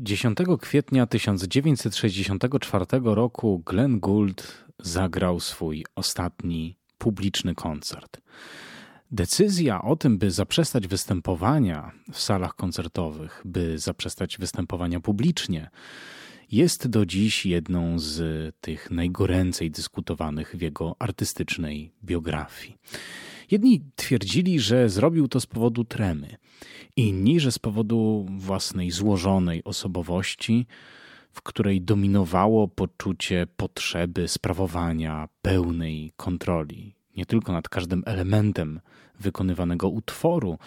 10 kwietnia 1964 roku Glenn Gould zagrał swój ostatni publiczny koncert. Decyzja o tym, by zaprzestać występowania w salach koncertowych, by zaprzestać występowania publicznie, jest do dziś jedną z tych najgoręcej dyskutowanych w jego artystycznej biografii. Jedni twierdzili, że zrobił to z powodu tremy, inni, że z powodu własnej złożonej osobowości, w której dominowało poczucie potrzeby sprawowania pełnej kontroli, nie tylko nad każdym elementem wykonywanego utworu,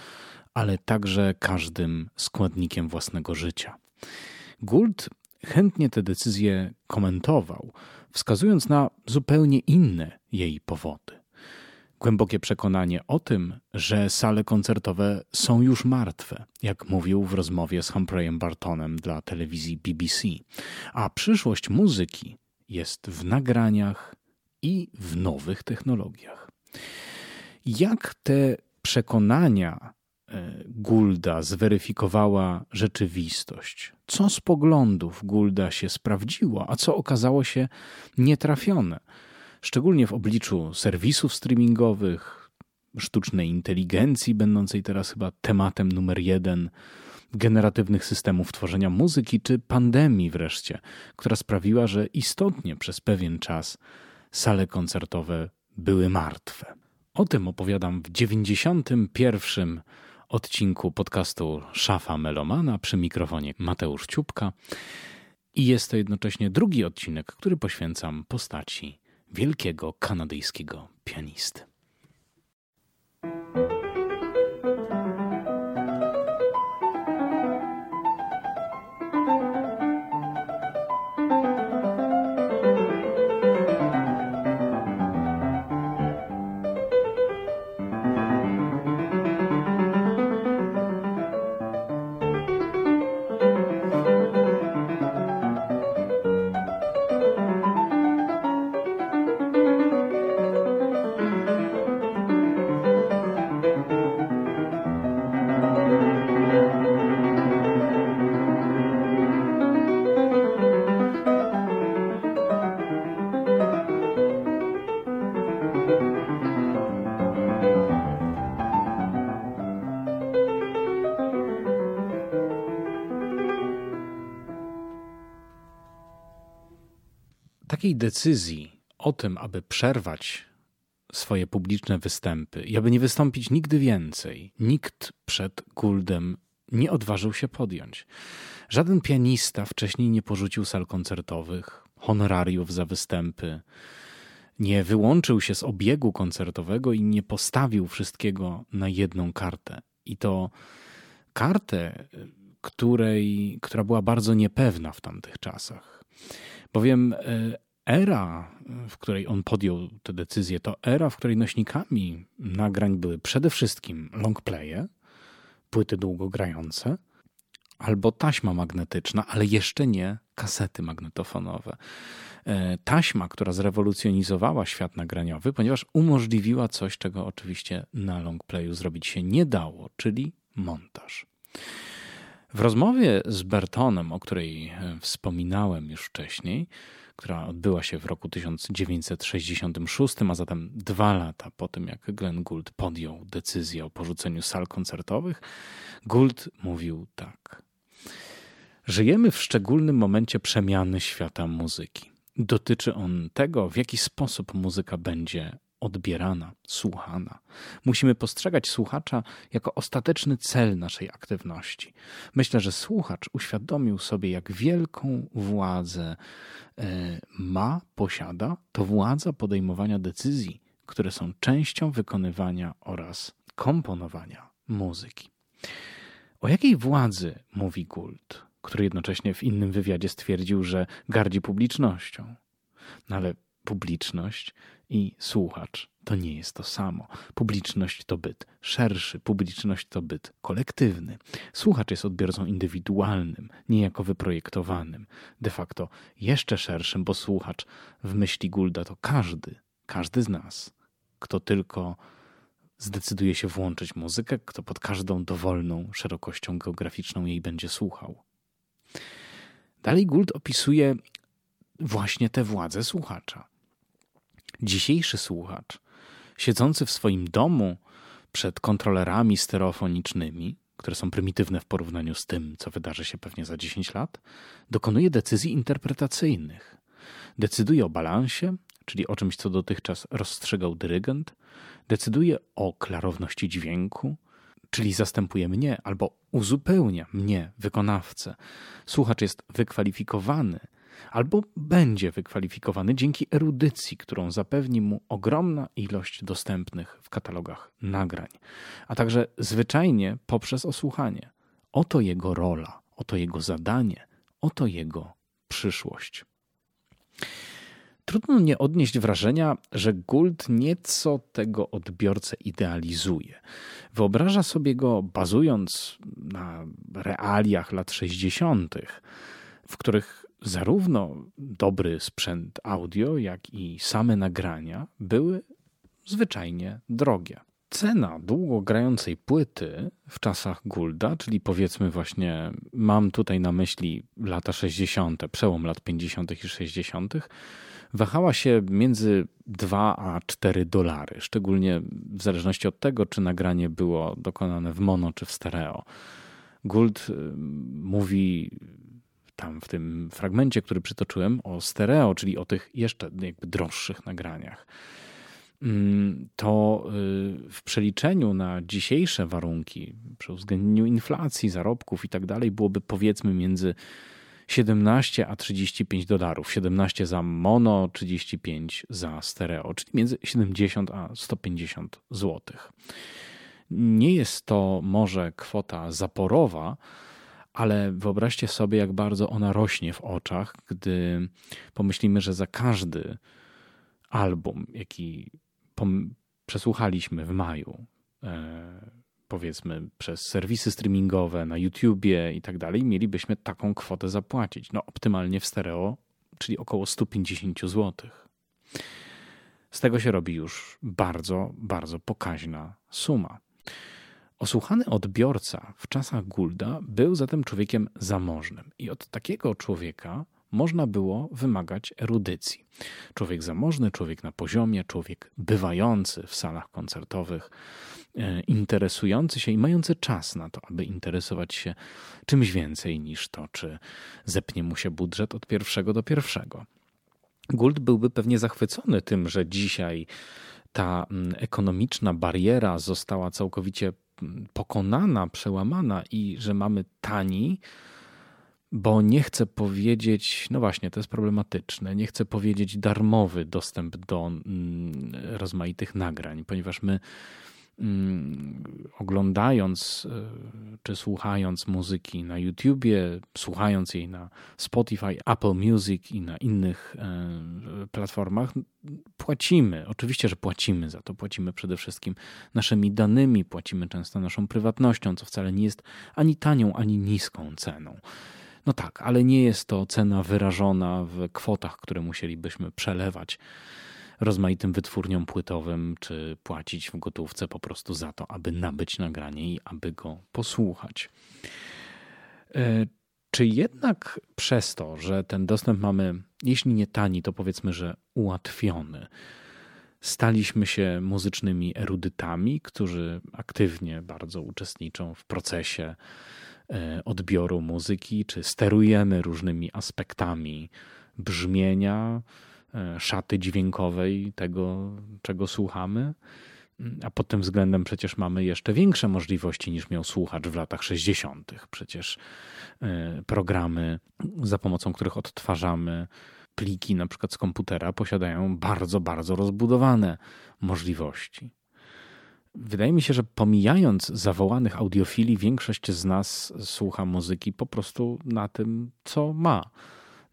ale także każdym składnikiem własnego życia. Gould chętnie tę decyzję komentował, wskazując na zupełnie inne jej powody głębokie przekonanie o tym, że sale koncertowe są już martwe, jak mówił w rozmowie z Humphreyem Bartonem dla telewizji BBC, a przyszłość muzyki jest w nagraniach i w nowych technologiach. Jak te przekonania e, Gulda zweryfikowała rzeczywistość? Co z poglądów Gulda się sprawdziło, a co okazało się nietrafione? Szczególnie w obliczu serwisów streamingowych, sztucznej inteligencji, będącej teraz chyba tematem numer jeden, generatywnych systemów tworzenia muzyki, czy pandemii wreszcie, która sprawiła, że istotnie przez pewien czas sale koncertowe były martwe. O tym opowiadam w 91. odcinku podcastu Szafa Melomana przy mikrofonie Mateusz Ciupka. I jest to jednocześnie drugi odcinek, który poświęcam postaci wielkiego kanadyjskiego pianisty. Decyzji o tym, aby przerwać swoje publiczne występy i aby nie wystąpić nigdy więcej, nikt przed Guldem nie odważył się podjąć. Żaden pianista wcześniej nie porzucił sal koncertowych, honorariów za występy, nie wyłączył się z obiegu koncertowego i nie postawił wszystkiego na jedną kartę. I to kartę, której, która była bardzo niepewna w tamtych czasach. Bowiem e, era, w której on podjął tę decyzję, to era, w której nośnikami nagrań były przede wszystkim longplaye, płyty długogrające, albo taśma magnetyczna, ale jeszcze nie kasety magnetofonowe. E, taśma, która zrewolucjonizowała świat nagraniowy, ponieważ umożliwiła coś, czego oczywiście na longplayu zrobić się nie dało, czyli montaż. W rozmowie z Bertonem, o której e, wspominałem już wcześniej, która odbyła się w roku 1966, a zatem dwa lata po tym, jak Glenn Gould podjął decyzję o porzuceniu sal koncertowych, Gould mówił tak. Żyjemy w szczególnym momencie przemiany świata muzyki. Dotyczy on tego, w jaki sposób muzyka będzie odbierana, słuchana. Musimy postrzegać słuchacza jako ostateczny cel naszej aktywności. Myślę, że słuchacz uświadomił sobie, jak wielką władzę e, ma, posiada, to władza podejmowania decyzji, które są częścią wykonywania oraz komponowania muzyki. O jakiej władzy mówi Gould, który jednocześnie w innym wywiadzie stwierdził, że gardzi publicznością? No ale publiczność i słuchacz to nie jest to samo. Publiczność to byt szerszy, publiczność to byt kolektywny. Słuchacz jest odbiorcą indywidualnym, niejako wyprojektowanym, de facto jeszcze szerszym, bo słuchacz w myśli Gulda to każdy, każdy z nas, kto tylko zdecyduje się włączyć muzykę, kto pod każdą dowolną szerokością geograficzną jej będzie słuchał. Dalej Gould opisuje właśnie tę władzę słuchacza. Dzisiejszy słuchacz, siedzący w swoim domu przed kontrolerami stereofonicznymi, które są prymitywne w porównaniu z tym, co wydarzy się pewnie za 10 lat, dokonuje decyzji interpretacyjnych. Decyduje o balansie, czyli o czymś, co dotychczas rozstrzegał dyrygent, decyduje o klarowności dźwięku, czyli zastępuje mnie albo uzupełnia mnie, wykonawcę. Słuchacz jest wykwalifikowany albo będzie wykwalifikowany dzięki erudycji, którą zapewni mu ogromna ilość dostępnych w katalogach nagrań, a także zwyczajnie poprzez osłuchanie. Oto jego rola, oto jego zadanie, oto jego przyszłość. Trudno nie odnieść wrażenia, że Gould nieco tego odbiorcę idealizuje. Wyobraża sobie go bazując na realiach lat 60., w których zarówno dobry sprzęt audio, jak i same nagrania były zwyczajnie drogie. Cena długo grającej płyty w czasach Goulda, czyli powiedzmy właśnie, mam tutaj na myśli lata 60., przełom lat 50. i 60., wahała się między 2 a 4 dolary, szczególnie w zależności od tego, czy nagranie było dokonane w mono czy w stereo. Gould y, mówi tam w tym fragmencie, który przytoczyłem, o stereo, czyli o tych jeszcze jakby droższych nagraniach. Mm, to y, w przeliczeniu na dzisiejsze warunki, przy uwzględnieniu inflacji, zarobków i tak dalej, byłoby powiedzmy między 17 a 35 dolarów. 17 za mono, 35 za stereo, czyli między 70 a 150 złotych. Nie jest to może kwota zaporowa, ale wyobraźcie sobie, jak bardzo ona rośnie w oczach, gdy pomyślimy, że za każdy album, jaki przesłuchaliśmy w maju, e, powiedzmy przez serwisy streamingowe na YouTubie i tak dalej, mielibyśmy taką kwotę zapłacić. No optymalnie w stereo, czyli około 150 zł. Z tego się robi już bardzo, bardzo pokaźna suma. Osłuchany odbiorca w czasach Gulda był zatem człowiekiem zamożnym i od takiego człowieka można było wymagać erudycji. Człowiek zamożny, człowiek na poziomie, człowiek bywający w salach koncertowych, e, interesujący się i mający czas na to, aby interesować się czymś więcej niż to, czy zepnie mu się budżet od pierwszego do pierwszego. Gould byłby pewnie zachwycony tym, że dzisiaj ta mm, ekonomiczna bariera została całkowicie pokonana, przełamana i że mamy tani, bo nie chcę powiedzieć, no właśnie, to jest problematyczne, nie chcę powiedzieć darmowy dostęp do mm, rozmaitych nagrań, ponieważ my oglądając e, czy słuchając muzyki na YouTubie, słuchając jej na Spotify, Apple Music i na innych e, platformach, płacimy. Oczywiście, że płacimy za to. Płacimy przede wszystkim naszymi danymi, płacimy często naszą prywatnością, co wcale nie jest ani tanią, ani niską ceną. No tak, ale nie jest to cena wyrażona w kwotach, które musielibyśmy przelewać rozmaitym wytwórniom płytowym, czy płacić w gotówce po prostu za to, aby nabyć nagranie i aby go posłuchać. E, czy jednak przez to, że ten dostęp mamy, jeśli nie tani, to powiedzmy, że ułatwiony, staliśmy się muzycznymi erudytami, którzy aktywnie bardzo uczestniczą w procesie E, odbioru muzyki, czy sterujemy różnymi aspektami brzmienia, szaty dźwiękowej tego, czego słuchamy. A pod tym względem przecież mamy jeszcze większe możliwości niż miał słuchacz w latach 60. Przecież e, programy, za pomocą których odtwarzamy pliki, na przykład z komputera, posiadają bardzo, bardzo rozbudowane możliwości. Wydaje mi się, że pomijając zawołanych audiofili, większość z nas słucha muzyki po prostu na tym, co ma.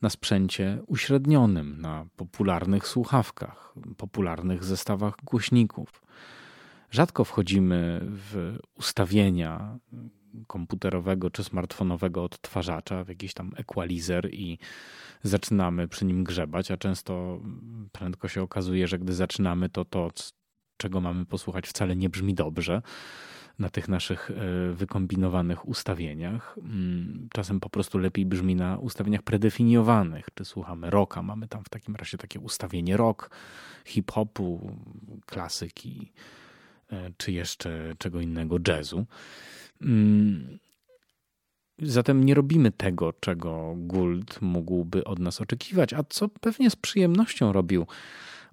Na sprzęcie uśrednionym, na popularnych słuchawkach, popularnych zestawach głośników. Rzadko wchodzimy w ustawienia komputerowego czy smartfonowego odtwarzacza, w jakiś tam equalizer i zaczynamy przy nim grzebać, a często prędko się okazuje, że gdy zaczynamy, to to, czego mamy posłuchać, wcale nie brzmi dobrze na tych naszych e, wykombinowanych ustawieniach. Mm, czasem po prostu lepiej brzmi na ustawieniach predefiniowanych. Czy słuchamy rocka, mamy tam w takim razie takie ustawienie rock, hip-hopu, klasyki, e, czy jeszcze czego innego, jazzu. Mm, zatem nie robimy tego, czego Gould mógłby od nas oczekiwać, a co pewnie z przyjemnością robił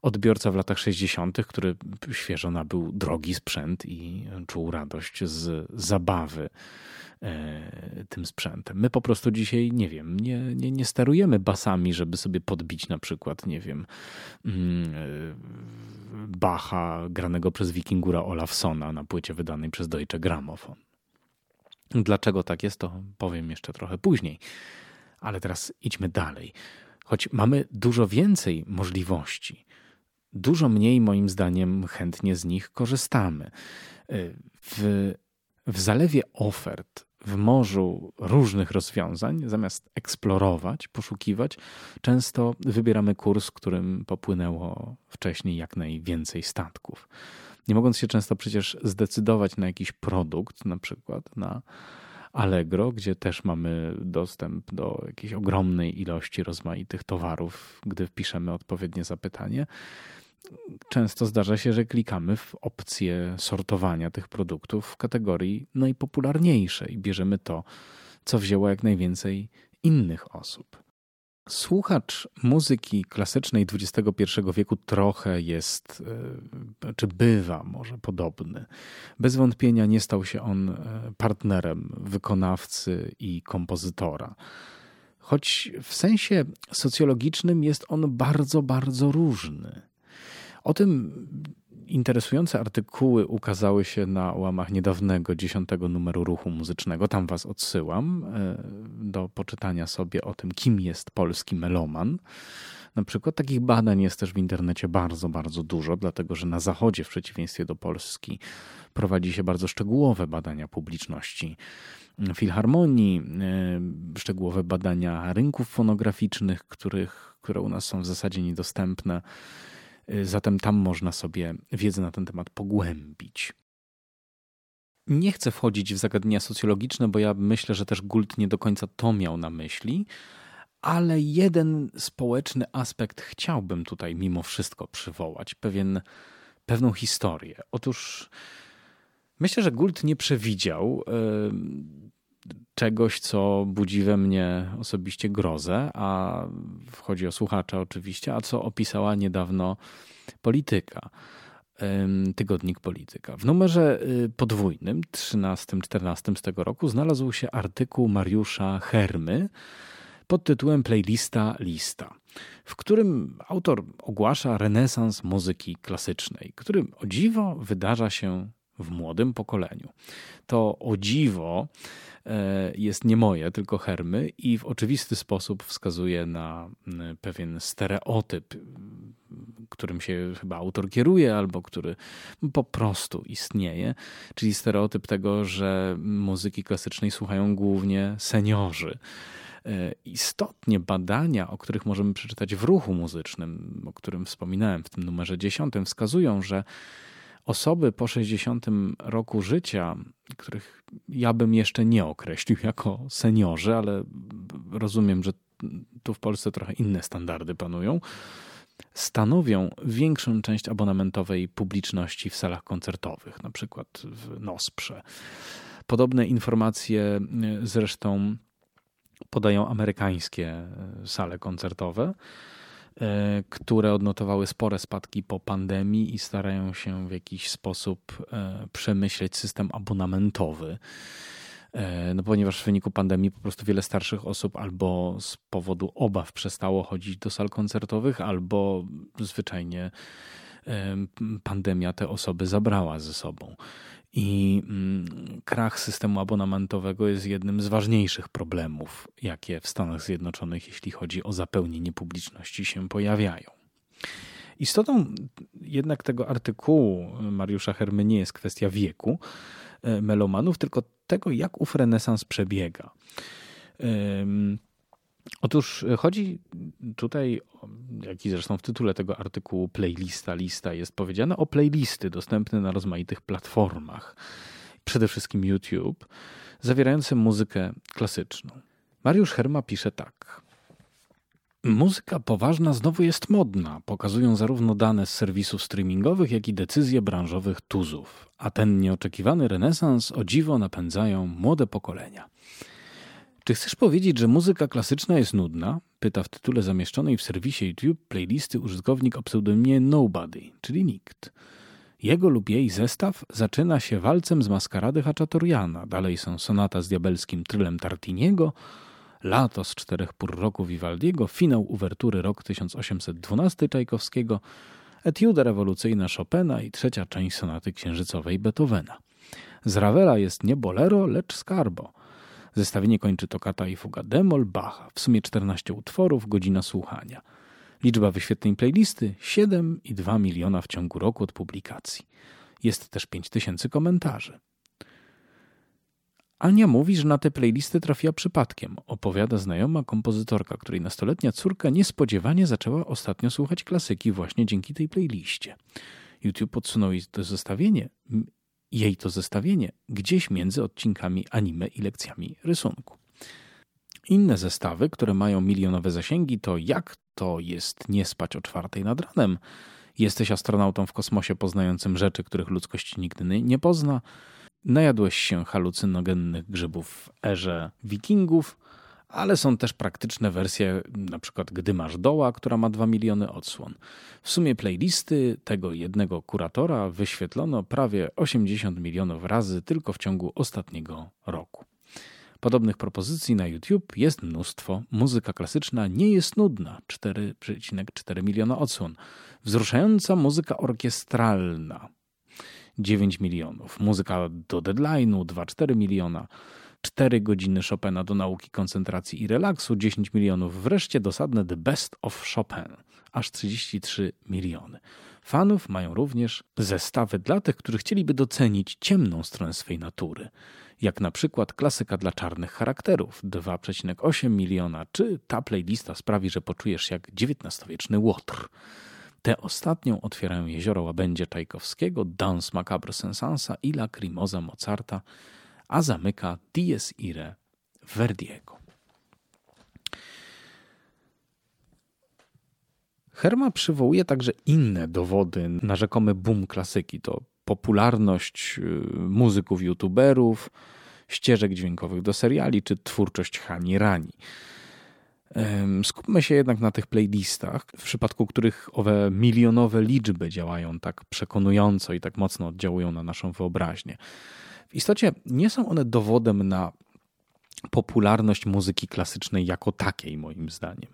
odbiorca w latach 60., który świeżo nabył drogi sprzęt i czuł radość z zabawy e, tym sprzętem. My po prostu dzisiaj, nie wiem, nie, nie, nie sterujemy basami, żeby sobie podbić na przykład, nie wiem, mm, e, Bacha granego przez Wikingura Olafsona na płycie wydanej przez Deutsche Grammophon. Dlaczego tak jest, to powiem jeszcze trochę później. Ale teraz idźmy dalej. Choć mamy dużo więcej możliwości, dużo mniej moim zdaniem chętnie z nich korzystamy. W, w zalewie ofert, w morzu różnych rozwiązań, zamiast eksplorować, poszukiwać, często wybieramy kurs, którym popłynęło wcześniej jak najwięcej statków. Nie mogąc się często przecież zdecydować na jakiś produkt, na przykład na Allegro, gdzie też mamy dostęp do jakiejś ogromnej ilości rozmaitych towarów, gdy wpiszemy odpowiednie zapytanie, często zdarza się, że klikamy w opcję sortowania tych produktów w kategorii najpopularniejszej. Bierzemy to, co wzięło jak najwięcej innych osób. Słuchacz muzyki klasycznej XXI wieku trochę jest, e, czy bywa może podobny. Bez wątpienia nie stał się on e, partnerem wykonawcy i kompozytora. Choć w sensie socjologicznym jest on bardzo, bardzo różny. O tym interesujące artykuły ukazały się na łamach niedawnego dziesiątego numeru ruchu muzycznego. Tam Was odsyłam e, do poczytania sobie o tym, kim jest polski meloman. Na przykład takich badań jest też w internecie bardzo, bardzo dużo, dlatego że na Zachodzie, w przeciwieństwie do Polski, prowadzi się bardzo szczegółowe badania publiczności filharmonii, e, szczegółowe badania rynków fonograficznych, których, które u nas są w zasadzie niedostępne. Y, zatem tam można sobie wiedzę na ten temat pogłębić. Nie chcę wchodzić w zagadnienia socjologiczne, bo ja myślę, że też Gould nie do końca to miał na myśli, ale jeden społeczny aspekt chciałbym tutaj mimo wszystko przywołać, pewien, pewną historię. Otóż myślę, że Gould nie przewidział czegoś, co budzi we mnie osobiście grozę, a chodzi o słuchacza oczywiście, a co opisała niedawno polityka. Tygodnik Polityka. W numerze y, podwójnym, 13-14 z tego roku, znalazł się artykuł Mariusza Hermy pod tytułem Playlista Lista, w którym autor ogłasza renesans muzyki klasycznej, który o dziwo wydarza się w młodym pokoleniu. To o dziwo E, jest nie moje, tylko Hermy i w oczywisty sposób wskazuje na pewien stereotyp, którym się chyba autor kieruje, albo który po prostu istnieje, czyli stereotyp tego, że muzyki klasycznej słuchają głównie seniorzy. E, istotnie badania, o których możemy przeczytać w ruchu muzycznym, o którym wspominałem w tym numerze 10, wskazują, że osoby po 60 roku życia, których ja bym jeszcze nie określił jako seniorzy, ale rozumiem, że tu w Polsce trochę inne standardy panują, stanowią większą część abonamentowej publiczności w salach koncertowych, na przykład w Nosprze. Podobne informacje zresztą podają amerykańskie sale koncertowe. E, które odnotowały spore spadki po pandemii i starają się w jakiś sposób e, przemyśleć system abonamentowy. E, no, ponieważ w wyniku pandemii po prostu wiele starszych osób albo z powodu obaw przestało chodzić do sal koncertowych, albo zwyczajnie pandemia te osoby zabrała ze sobą. I mm, krach systemu abonamentowego jest jednym z ważniejszych problemów, jakie w Stanach Zjednoczonych, jeśli chodzi o zapełnienie publiczności, się pojawiają. Istotą jednak tego artykułu Mariusza Hermy nie jest kwestia wieku e, melomanów, tylko tego, jak ów renesans przebiega. Otóż chodzi tutaj, jak i zresztą w tytule tego artykułu, playlista, lista jest powiedziane o playlisty dostępne na rozmaitych platformach, przede wszystkim YouTube, zawierające muzykę klasyczną. Mariusz Herma pisze tak. Muzyka poważna znowu jest modna, pokazują zarówno dane z serwisów streamingowych, jak i decyzje branżowych tuzów. A ten nieoczekiwany renesans o dziwo napędzają młode pokolenia. Czy chcesz powiedzieć, że muzyka klasyczna jest nudna? Pyta w tytule zamieszczonej w serwisie YouTube playlisty użytkownik o pseudonimie Nobody, czyli nikt. Jego lub jej zestaw zaczyna się walcem z maskarady Haczatoriana, dalej są sonata z diabelskim trylem Tartiniego, lato z czterech pór roku Vivaldiego, finał uwertury rok 1812 Czajkowskiego, etiuda rewolucyjna Chopina i trzecia część sonaty księżycowej Beethovena. Z Ravela jest nie bolero, lecz skarbo – Zestawienie kończy tokata i fuga demol Bacha. W sumie 14 utworów, godzina słuchania. Liczba wyświetleń playlisty 7,2 miliona w ciągu roku od publikacji. Jest też 5000 komentarzy. Ania mówi, że na te playlisty trafiła przypadkiem, opowiada znajoma kompozytorka, której nastoletnia córka niespodziewanie zaczęła ostatnio słuchać klasyki właśnie dzięki tej playliście. YouTube podsunął jej to zestawienie jej to zestawienie gdzieś między odcinkami anime i lekcjami rysunku. Inne zestawy, które mają milionowe zasięgi, to jak to jest nie spać o czwartej nad ranem, jesteś astronautą w kosmosie poznającym rzeczy, których ludzkość nigdy nie pozna, najadłeś się halucynogennych grzybów w erze wikingów, ale są też praktyczne wersje, na przykład gdy masz doła, która ma 2 miliony odsłon. W sumie playlisty tego jednego kuratora wyświetlono prawie 80 milionów razy tylko w ciągu ostatniego roku. Podobnych propozycji na YouTube jest mnóstwo. Muzyka klasyczna nie jest nudna 4,4 miliona odsłon. Wzruszająca muzyka orkiestralna 9 milionów. Muzyka do deadline'u 2,4 miliona. 4 godziny Chopina do nauki koncentracji i relaksu, 10 milionów. Wreszcie dosadne The Best of Chopin, aż 33 miliony. Fanów mają również zestawy dla tych, którzy chcieliby docenić ciemną stronę swej natury, jak na przykład klasyka dla czarnych charakterów 2,8 miliona, czy ta playlista sprawi, że poczujesz jak XIX-wieczny łotr. Tę ostatnią otwierają jezioro Łabędzie Czajkowskiego, Dance Macabre Sensansa i Lacrimosa Mozarta, a zamyka Dies Irae Verdiego. Herma przywołuje także inne dowody na rzekomy boom klasyki. To popularność y, muzyków, youtuberów, ścieżek dźwiękowych do seriali czy twórczość Hani Rani. Skupmy się jednak na tych playlistach, w przypadku których owe milionowe liczby działają tak przekonująco i tak mocno oddziałują na naszą wyobraźnię. W istocie nie są one dowodem na popularność muzyki klasycznej jako takiej, moim zdaniem.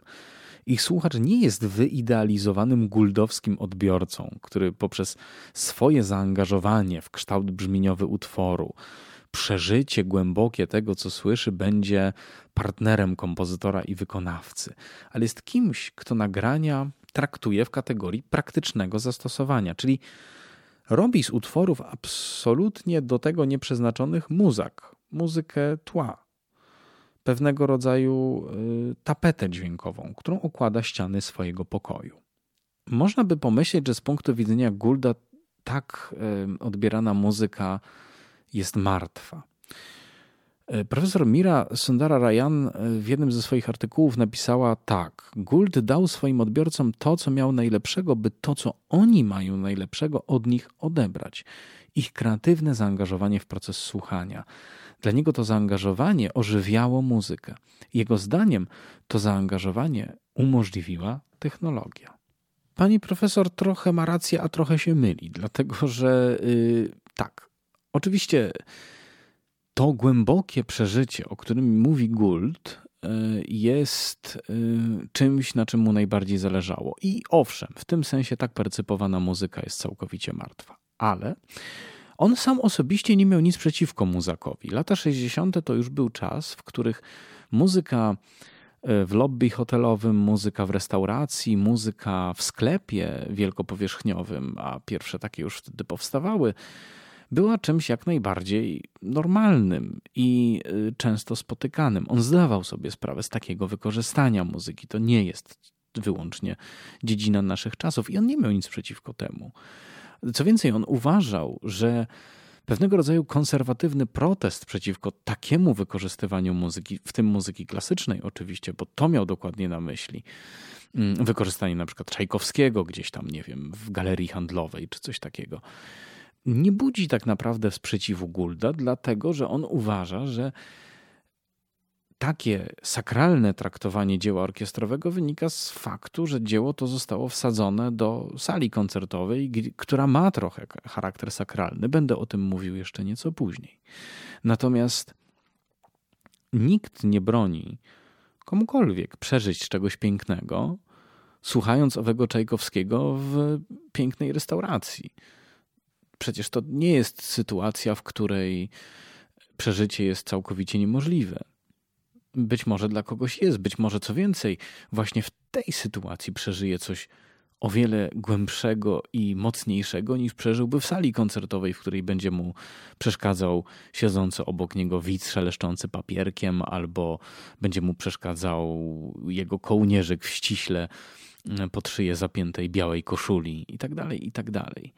Ich słuchacz nie jest wyidealizowanym guldowskim odbiorcą, który poprzez swoje zaangażowanie w kształt brzmieniowy utworu, przeżycie głębokie tego, co słyszy, będzie partnerem kompozytora i wykonawcy, ale jest kimś, kto nagrania traktuje w kategorii praktycznego zastosowania, czyli robi z utworów absolutnie do tego nieprzeznaczonych muzak, muzykę tła, pewnego rodzaju y, tapetę dźwiękową, którą okłada ściany swojego pokoju. Można by pomyśleć, że z punktu widzenia Goulda tak y, odbierana muzyka jest martwa. E, profesor Mira Sundara Rayan e, w jednym ze swoich artykułów napisała tak: Gould dał swoim odbiorcom to, co miał najlepszego, by to, co oni mają najlepszego, od nich odebrać. Ich kreatywne zaangażowanie w proces słuchania. Dla niego to zaangażowanie ożywiało muzykę. Jego zdaniem to zaangażowanie umożliwiła technologia. Pani profesor trochę ma rację, a trochę się myli, dlatego że yy, tak, oczywiście to głębokie przeżycie, o którym mówi Gould, e, jest e, czymś, na czym mu najbardziej zależało. I owszem, w tym sensie tak percypowana muzyka jest całkowicie martwa. Ale on sam osobiście nie miał nic przeciwko muzakowi. Lata 60. to już był czas, w których muzyka e, w lobby hotelowym, muzyka w restauracji, muzyka w sklepie wielkopowierzchniowym, a pierwsze takie już wtedy powstawały, była czymś jak najbardziej normalnym i y, często spotykanym. On zdawał sobie sprawę z takiego wykorzystania muzyki. To nie jest wyłącznie dziedzina naszych czasów i on nie miał nic przeciwko temu. Co więcej, on uważał, że pewnego rodzaju konserwatywny protest przeciwko takiemu wykorzystywaniu muzyki, w tym muzyki klasycznej oczywiście, bo to miał dokładnie na myśli. Mm, wykorzystanie na przykład Czajkowskiego gdzieś tam, nie wiem, w galerii handlowej czy coś takiego. Nie budzi tak naprawdę sprzeciwu Gulda, dlatego że on uważa, że takie sakralne traktowanie dzieła orkiestrowego wynika z faktu, że dzieło to zostało wsadzone do sali koncertowej, która ma trochę charakter sakralny. Będę o tym mówił jeszcze nieco później. Natomiast nikt nie broni komukolwiek przeżyć czegoś pięknego, słuchając owego Czajkowskiego w pięknej restauracji. Przecież to nie jest sytuacja, w której przeżycie jest całkowicie niemożliwe. Być może dla kogoś jest, być może co więcej, właśnie w tej sytuacji przeżyje coś o wiele głębszego i mocniejszego niż przeżyłby w sali koncertowej, w której będzie mu przeszkadzał siedzący obok niego widz szeleszczący papierkiem, albo będzie mu przeszkadzał jego kołnierzyk w ściśle pod szyję zapiętej białej koszuli i tak dalej, i tak dalej.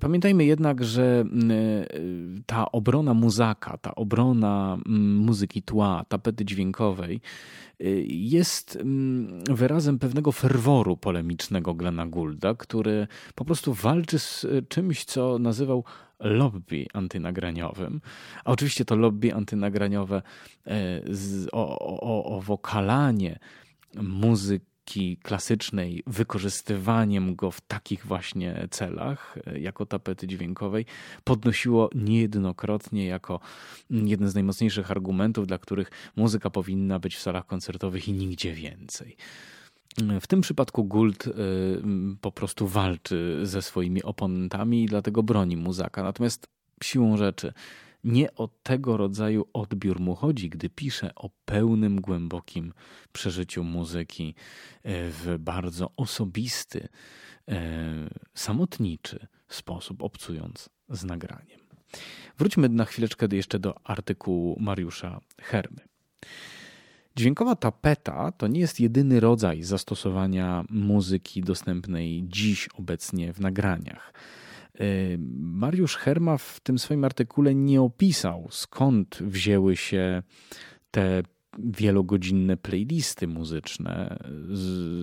Pamiętajmy jednak, że mm, y, ta obrona muzaka, ta obrona mm, muzyki tła, tapety dźwiękowej y, jest mm, wyrazem pewnego ferworu polemicznego Glena Goulda, który po prostu walczy z czymś, co nazywał lobby antynagraniowym. A oczywiście to lobby antynagraniowe e, o, o, o wokalanie muzyk muzyki klasycznej, wykorzystywaniem go w takich właśnie celach, e, jako tapety dźwiękowej, podnosiło niejednokrotnie jako jeden z najmocniejszych argumentów, dla których muzyka powinna być w salach koncertowych i nigdzie więcej. W tym przypadku Gould e, po prostu walczy ze swoimi oponentami i dlatego broni muzaka. Natomiast siłą rzeczy nie o tego rodzaju odbiór mu chodzi, gdy pisze o pełnym, głębokim przeżyciu muzyki e, w bardzo osobisty, e, samotniczy sposób, obcując z nagraniem. Wróćmy na chwileczkę jeszcze do artykułu Mariusza Hermy. Dźwiękowa tapeta to nie jest jedyny rodzaj zastosowania muzyki dostępnej dziś obecnie w nagraniach. Mariusz Herma w tym swoim artykule nie opisał, skąd wzięły się te wielogodzinne playlisty muzyczne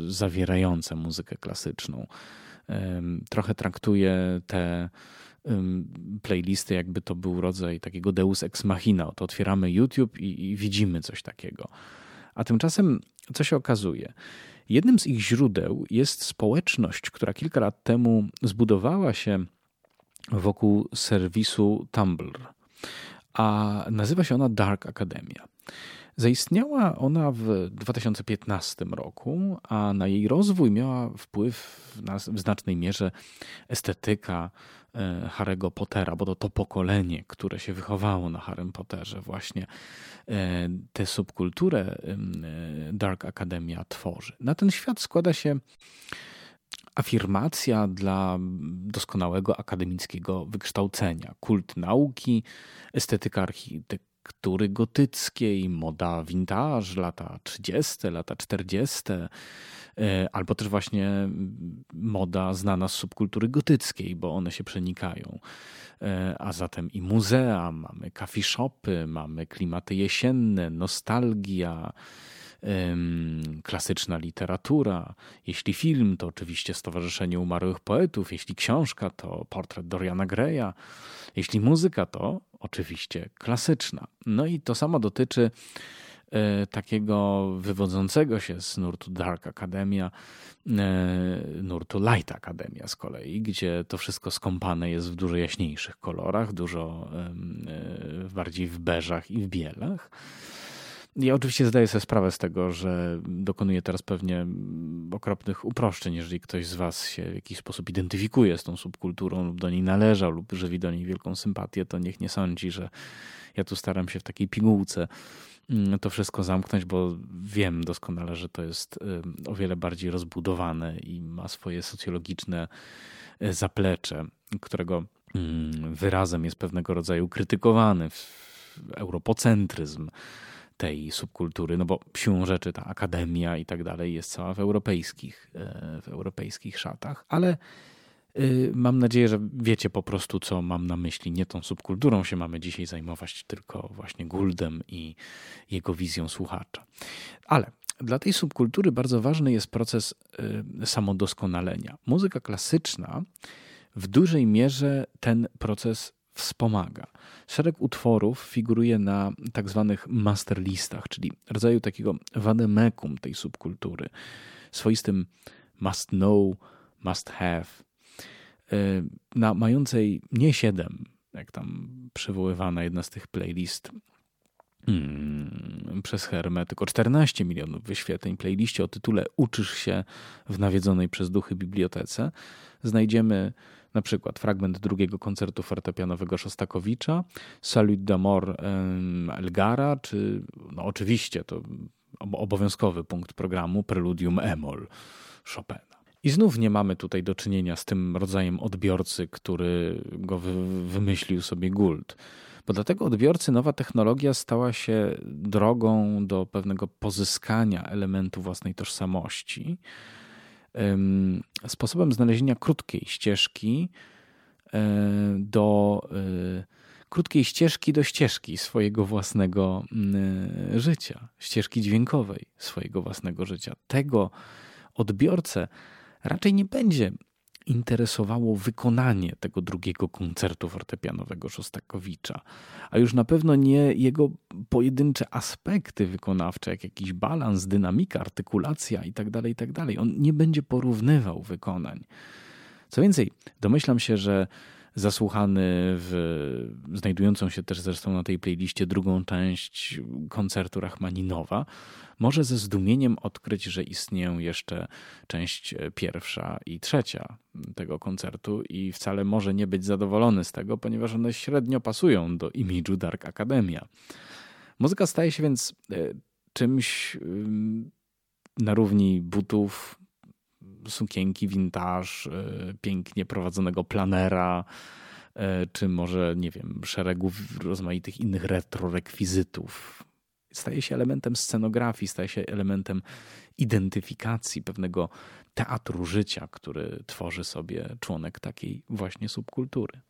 zawierające muzykę klasyczną. Trochę traktuje te playlisty, jakby to był rodzaj takiego deus ex machina. To otwieramy YouTube i, i widzimy coś takiego. A tymczasem, co się okazuje? Jednym z ich źródeł jest społeczność, która kilka lat temu zbudowała się wokół serwisu Tumblr, a nazywa się ona Dark Academia. Zaistniała ona w 2015 roku, a na jej rozwój miała wpływ w znacznej mierze estetyka e, Harry'ego Pottera, bo to to pokolenie, które się wychowało na Harrym Potterze, właśnie e, tę subkulturę e, Dark Academia tworzy. Na ten świat składa się afirmacja dla doskonałego akademickiego wykształcenia, kult nauki, estetyka architektury gotyckiej, moda vintage, lata 30., lata 40., e, albo też właśnie moda znana z subkultury gotyckiej, bo one się przenikają. E, a zatem i muzea, mamy shopy, mamy klimaty jesienne, nostalgia, klasyczna literatura. Jeśli film, to oczywiście Stowarzyszenie Umarłych Poetów. Jeśli książka, to portret Doriana Greya. Jeśli muzyka, to oczywiście klasyczna. No i to samo dotyczy e, takiego wywodzącego się z nurtu Dark Academia, e, nurtu Light Academia z kolei, gdzie to wszystko skąpane jest w dużo jaśniejszych kolorach, dużo e, bardziej w beżach i w bielach. Ja oczywiście zdaję sobie sprawę z tego, że dokonuję teraz pewnie okropnych uproszczeń, jeżeli ktoś z Was się w jakiś sposób identyfikuje z tą subkulturą lub do niej należał lub żywi do niej wielką sympatię, to niech nie sądzi, że ja tu staram się w takiej pigułce mm, to wszystko zamknąć, bo wiem doskonale, że to jest o wiele bardziej rozbudowane i ma swoje socjologiczne e, zaplecze, którego mm, wyrazem jest pewnego rodzaju krytykowany europocentryzm tej subkultury, no bo siłą rzeczy ta akademia i tak dalej jest cała w europejskich, e, w europejskich szatach, ale y, mam nadzieję, że wiecie po prostu, co mam na myśli. Nie tą subkulturą się mamy dzisiaj zajmować, tylko właśnie Guldem i jego wizją słuchacza. Ale dla tej subkultury bardzo ważny jest proces y, samodoskonalenia. Muzyka klasyczna w dużej mierze ten proces wspomaga. Szereg utworów figuruje na tak zwanych masterlistach, czyli rodzaju takiego wademekum tej subkultury, swoistym must know, must have, y, na mającej nie siedem, jak tam przywoływana jedna z tych playlist hmm, przez Hermę, tylko 14 milionów wyświetleń playliście o tytule Uczysz się w nawiedzonej przez duchy bibliotece, znajdziemy na przykład fragment drugiego koncertu fortepianowego Szostakowicza, Salut d'Amor Elgara, czy no oczywiście to obowiązkowy punkt programu Preludium Emol Chopina. I znów nie mamy tutaj do czynienia z tym rodzajem odbiorcy, który go wymyślił sobie Gould. Bo dla tego odbiorcy nowa technologia stała się drogą do pewnego pozyskania elementu własnej tożsamości, sposobem znalezienia krótkiej ścieżki e, do e, krótkiej ścieżki do ścieżki swojego własnego życia, ścieżki dźwiękowej swojego własnego życia. Tego odbiorcę raczej nie będzie interesowało wykonanie tego drugiego koncertu fortepianowego Szostakowicza, a już na pewno nie jego pojedyncze aspekty wykonawcze, jak jakiś balans, dynamika, artykulacja itd., tak itd. Tak On nie będzie porównywał wykonań. Co więcej, domyślam się, że zasłuchany w znajdującą się też zresztą na tej playliście drugą część koncertu Rachmaninowa, może ze zdumieniem odkryć, że istnieją jeszcze część pierwsza i trzecia tego koncertu i wcale może nie być zadowolony z tego, ponieważ one średnio pasują do imidżu Dark Academia. Muzyka staje się więc e, czymś na równi butów, sukienki vintage, e, pięknie prowadzonego planera, e, czy może, nie wiem, szeregu rozmaitych innych retro rekwizytów. Staje się elementem scenografii, staje się elementem identyfikacji pewnego teatru życia, który tworzy sobie członek takiej właśnie subkultury.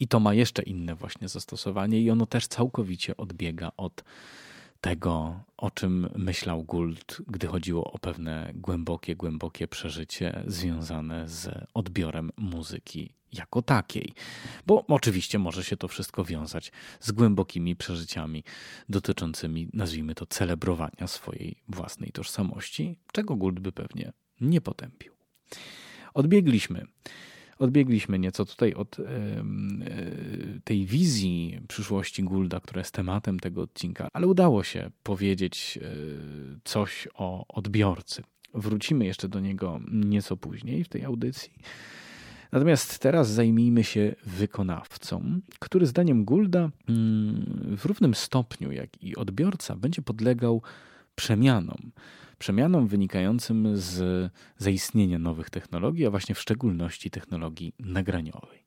I to ma jeszcze inne właśnie zastosowanie, i ono też całkowicie odbiega od tego, o czym myślał Gould, gdy chodziło o pewne głębokie, głębokie przeżycie związane z odbiorem muzyki jako takiej. Bo oczywiście może się to wszystko wiązać z głębokimi przeżyciami dotyczącymi, nazwijmy to, celebrowania swojej własnej tożsamości, czego Gould by pewnie nie potępił. Odbiegliśmy odbiegliśmy nieco tutaj od e, tej wizji przyszłości Goulda, która jest tematem tego odcinka, ale udało się powiedzieć e, coś o odbiorcy. Wrócimy jeszcze do niego nieco później w tej audycji. Natomiast teraz zajmijmy się wykonawcą, który zdaniem Goulda mm, w równym stopniu jak i odbiorca będzie podlegał przemianom przemianom wynikającym z zaistnienia nowych technologii, a właśnie w szczególności technologii nagraniowej.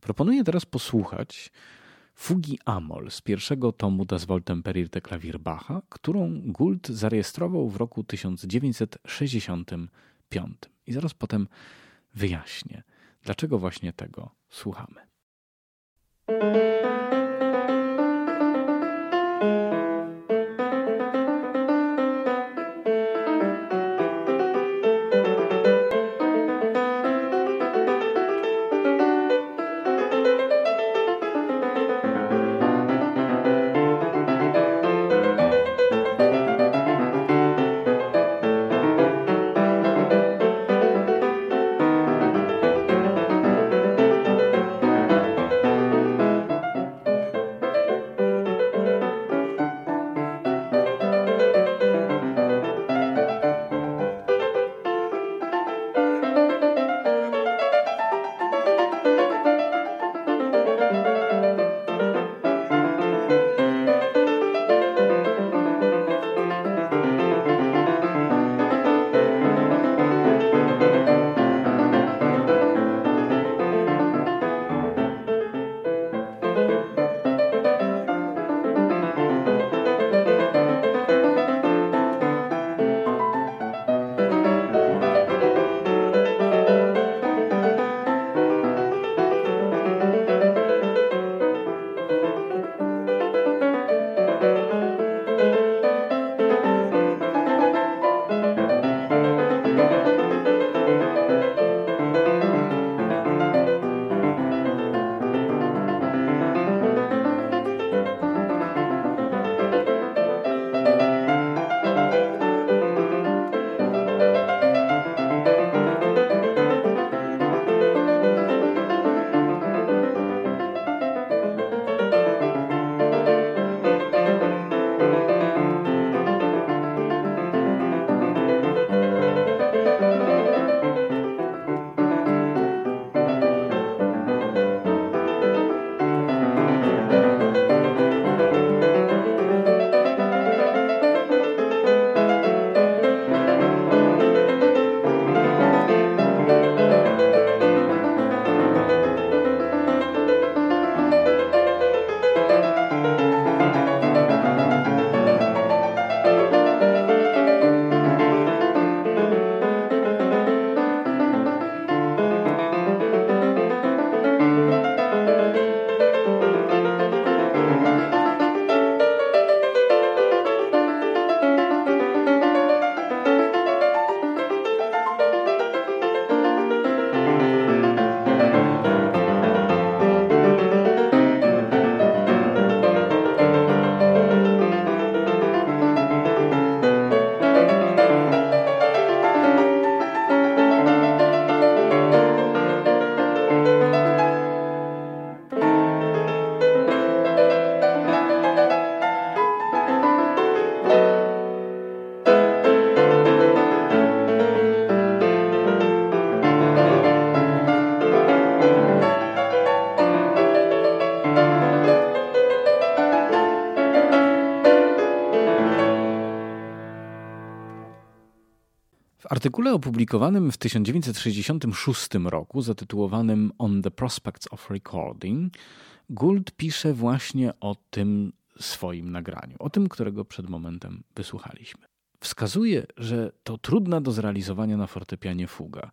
Proponuję teraz posłuchać fugi Amol z pierwszego tomu Das Woltemperir Klavierbacha, którą Gould zarejestrował w roku 1965. I zaraz potem wyjaśnię, dlaczego właśnie tego słuchamy. Artykule opublikowanym w 1966 roku, zatytułowanym On the Prospects of Recording, Gould pisze właśnie o tym swoim nagraniu, o tym, którego przed momentem wysłuchaliśmy. Wskazuje, że to trudna do zrealizowania na fortepianie fuga,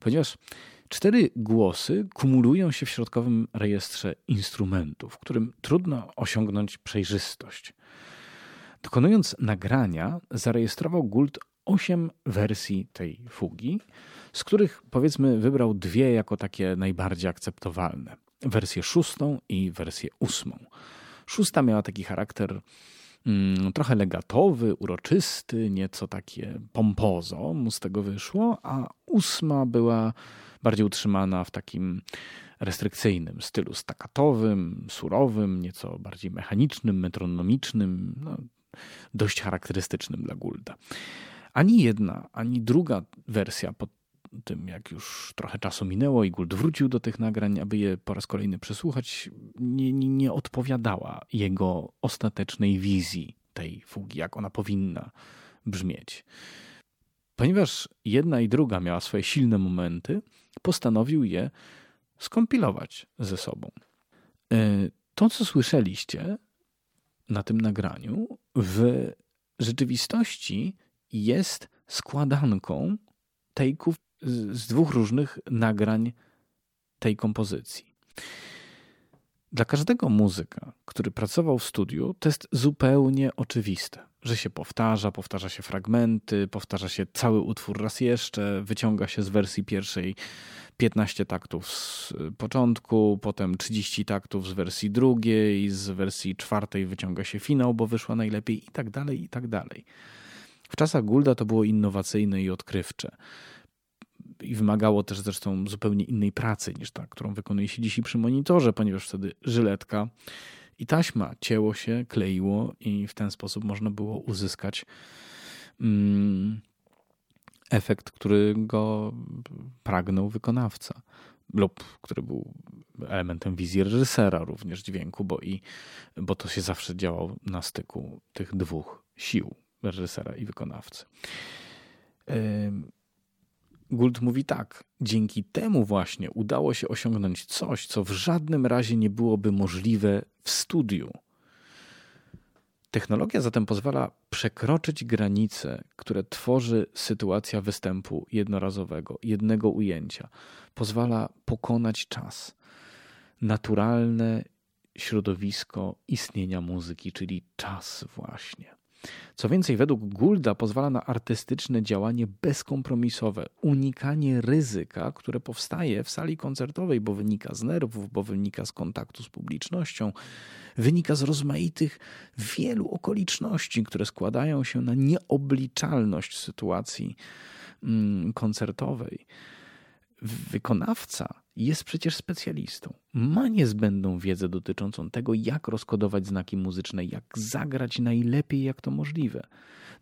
ponieważ cztery głosy kumulują się w środkowym rejestrze instrumentów, w którym trudno osiągnąć przejrzystość. Dokonując nagrania, zarejestrował Gould osiem wersji tej fugi, z których powiedzmy wybrał dwie jako takie najbardziej akceptowalne. Wersję szóstą i wersję ósmą. Szósta miała taki charakter mm, trochę legatowy, uroczysty, nieco takie pompozo mu z tego wyszło, a ósma była bardziej utrzymana w takim restrykcyjnym stylu stakkatowym, surowym, nieco bardziej mechanicznym, metronomicznym, no, dość charakterystycznym dla Goulda. Ani jedna, ani druga wersja po tym, jak już trochę czasu minęło i Gould wrócił do tych nagrań, aby je po raz kolejny przesłuchać, nie, nie, nie odpowiadała jego ostatecznej wizji tej fugi, jak ona powinna brzmieć. Ponieważ jedna i druga miała swoje silne momenty, postanowił je skompilować ze sobą. E, to, co słyszeliście na tym nagraniu, w rzeczywistości jest składanką take'ów z dwóch różnych nagrań tej kompozycji. Dla każdego muzyka, który pracował w studiu, to jest zupełnie oczywiste, że się powtarza, powtarza się fragmenty, powtarza się cały utwór raz jeszcze, wyciąga się z wersji pierwszej 15 taktów z początku, potem 30 taktów z wersji drugiej, z wersji czwartej wyciąga się finał, bo wyszła najlepiej i tak dalej, i tak dalej. W czasach Goulda to było innowacyjne i odkrywcze. I wymagało też zresztą zupełnie innej pracy niż ta, którą wykonuje się dzisiaj przy monitorze, ponieważ wtedy żyletka i taśma cięło się, kleiło i w ten sposób można było uzyskać mm, efekt, którego pragnął wykonawca lub który był elementem wizji reżysera również dźwięku, bo, i, bo to się zawsze działo na styku tych dwóch sił reżysera i wykonawcy. Gould mówi tak: Dzięki temu właśnie udało się osiągnąć coś, co w żadnym razie nie byłoby możliwe w studiu. Technologia zatem pozwala przekroczyć granice, które tworzy sytuacja występu jednorazowego, jednego ujęcia. Pozwala pokonać czas. Naturalne środowisko istnienia muzyki, czyli czas właśnie. Co więcej, według Goulda pozwala na artystyczne działanie bezkompromisowe, unikanie ryzyka, które powstaje w sali koncertowej, bo wynika z nerwów, bo wynika z kontaktu z publicznością, wynika z rozmaitych wielu okoliczności, które składają się na nieobliczalność sytuacji mm, koncertowej. Wykonawca jest przecież specjalistą. Ma niezbędną wiedzę dotyczącą tego, jak rozkodować znaki muzyczne, jak zagrać najlepiej, jak to możliwe.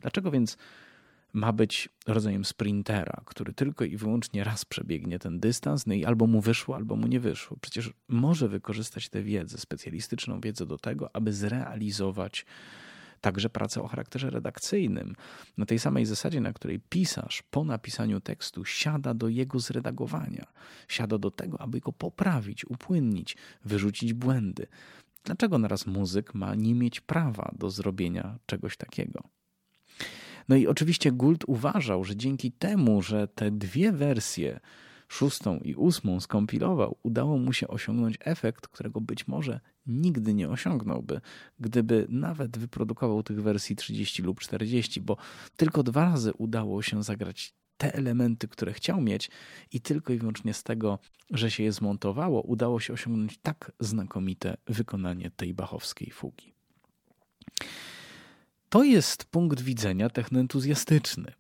Dlaczego więc ma być rodzajem sprintera, który tylko i wyłącznie raz przebiegnie ten dystans, no i albo mu wyszło, albo mu nie wyszło. Przecież może wykorzystać tę wiedzę, specjalistyczną wiedzę do tego, aby zrealizować także pracę o charakterze redakcyjnym, na tej samej zasadzie, na której pisarz po napisaniu tekstu siada do jego zredagowania, siada do tego, aby go poprawić, upłynnić, wyrzucić błędy. Dlaczego naraz muzyk ma nie mieć prawa do zrobienia czegoś takiego? No i oczywiście Gould uważał, że dzięki temu, że te dwie wersje szóstą i ósmą skompilował, udało mu się osiągnąć efekt, którego być może nigdy nie osiągnąłby, gdyby nawet wyprodukował tych wersji 30 lub 40, bo tylko dwa razy udało się zagrać te elementy, które chciał mieć, i tylko i wyłącznie z tego, że się je zmontowało, udało się osiągnąć tak znakomite wykonanie tej bachowskiej fugi. To jest punkt widzenia technoentuzjastyczny.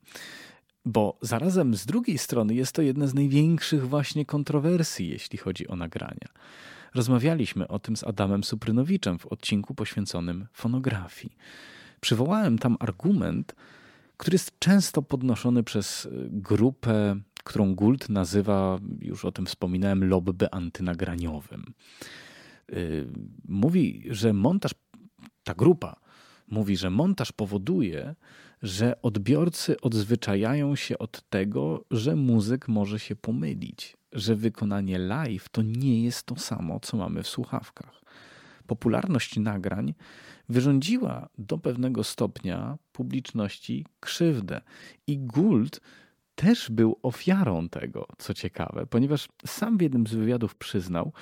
Bo zarazem z drugiej strony jest to jedna z największych właśnie kontrowersji, jeśli chodzi o nagrania. Rozmawialiśmy o tym z Adamem Suprynowiczem w odcinku poświęconym fonografii. Przywołałem tam argument, który jest często podnoszony przez y, grupę, którą Gould nazywa, już o tym wspominałem, lobby antynagraniowym. Y, mówi, że montaż, ta grupa mówi, że montaż powoduje, że odbiorcy odzwyczajają się od tego, że muzyk może się pomylić, że wykonanie live to nie jest to samo, co mamy w słuchawkach. Popularność nagrań wyrządziła do pewnego stopnia publiczności krzywdę i Gould też był ofiarą tego, co ciekawe, ponieważ sam w jednym z wywiadów przyznał,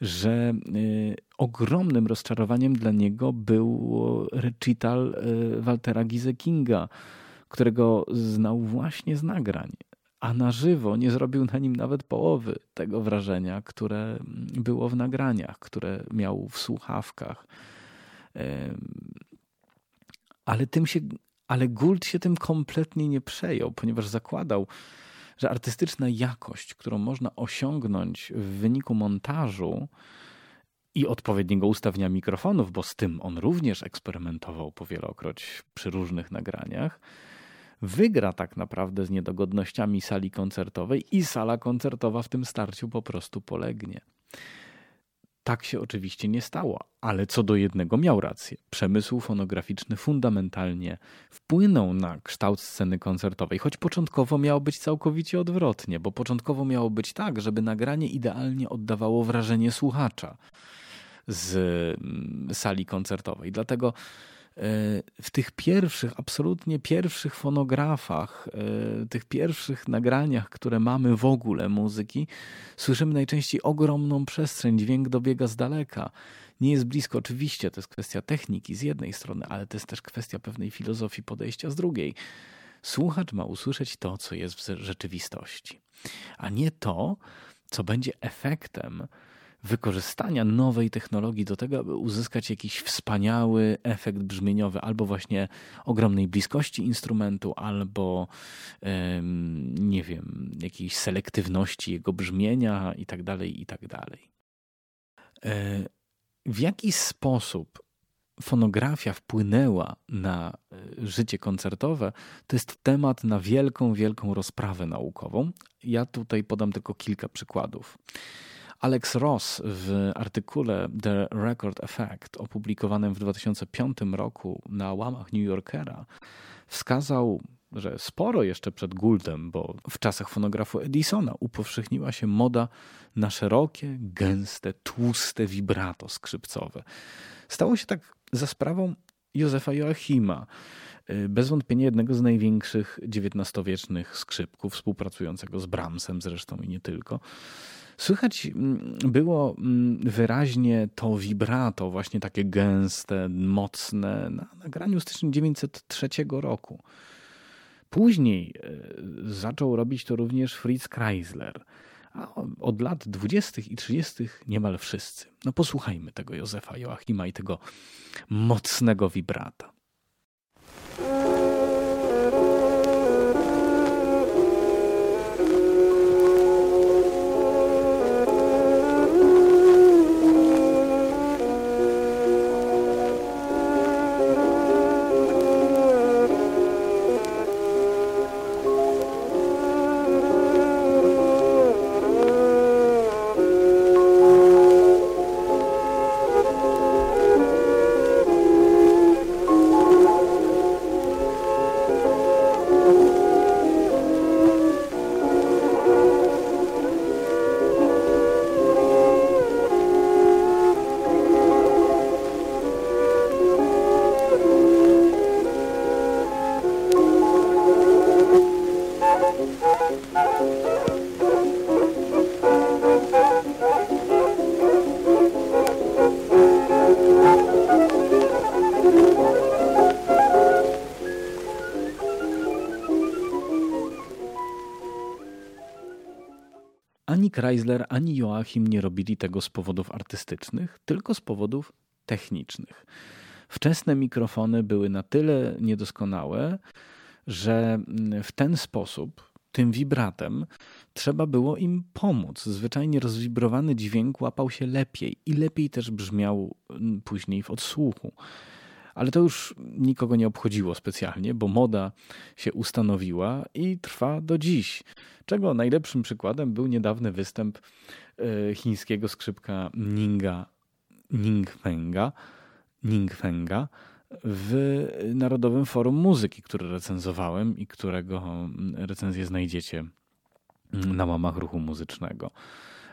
że y, ogromnym rozczarowaniem dla niego był recital y, Waltera Gizekinga, którego znał właśnie z nagrań, a na żywo nie zrobił na nim nawet połowy tego wrażenia, które było w nagraniach, które miał w słuchawkach. Ale tym się ale Gould się tym kompletnie nie przejął, ponieważ zakładał, że artystyczna jakość, którą można osiągnąć w wyniku montażu i odpowiedniego ustawienia mikrofonów, bo z tym on również eksperymentował powielokroć przy różnych nagraniach, wygra tak naprawdę z niedogodnościami sali koncertowej i sala koncertowa w tym starciu po prostu polegnie. Tak się oczywiście nie stało, ale co do jednego miał rację. Przemysł fonograficzny fundamentalnie wpłynął na kształt sceny koncertowej, choć początkowo miało być całkowicie odwrotnie, bo początkowo miało być tak, żeby nagranie idealnie oddawało wrażenie słuchacza z mm, sali koncertowej. Dlatego w tych pierwszych, absolutnie pierwszych fonografach, e, tych pierwszych nagraniach, które mamy w ogóle muzyki, słyszymy najczęściej ogromną przestrzeń, dźwięk dobiega z daleka. Nie jest blisko, oczywiście, to jest kwestia techniki z jednej strony, ale to jest też kwestia pewnej filozofii podejścia z drugiej. Słuchacz ma usłyszeć to, co jest w rzeczywistości, a nie to, co będzie efektem wykorzystania nowej technologii do tego, aby uzyskać jakiś wspaniały efekt brzmieniowy, albo właśnie ogromnej bliskości instrumentu, albo nie wiem, jakiejś selektywności jego brzmienia i tak dalej, i tak dalej. E, w jaki sposób fonografia wpłynęła na e, życie koncertowe, to jest temat na wielką, wielką rozprawę naukową. Ja tutaj podam tylko kilka przykładów. Alex Ross w artykule The Record Effect opublikowanym w 2005 roku na łamach New Yorkera wskazał, że sporo jeszcze przed Gouldem, bo w czasach fonografu Edisona upowszechniła się moda na szerokie, gęste, tłuste vibrato skrzypcowe. Stało się tak za sprawą Józefa Joachima, bez wątpienia jednego z największych XIX-wiecznych skrzypków, współpracującego z Brahmsem zresztą i nie tylko. Słychać mm, było mm, wyraźnie to vibrato, właśnie takie gęste, mocne, na nagraniu z 1903 roku. Później e, zaczął robić to również Fritz Kreisler, a od lat 20. i 30. niemal wszyscy. No posłuchajmy tego Józefa Joachima i tego mocnego vibrata. Chrysler ani Joachim nie robili tego z powodów artystycznych, tylko z powodów technicznych. Wczesne mikrofony były na tyle niedoskonałe, że w ten sposób, tym wibratem, trzeba było im pomóc. Zwyczajnie rozwibrowany dźwięk łapał się lepiej i lepiej też brzmiał później w odsłuchu. Ale to już nikogo nie obchodziło specjalnie, bo moda się ustanowiła i trwa do dziś. Czego najlepszym przykładem był niedawny występ e, chińskiego skrzypka Ninga, Ningfenga, Ningfenga w Narodowym Forum Muzyki, które recenzowałem i którego recenzję znajdziecie na łamach ruchu muzycznego.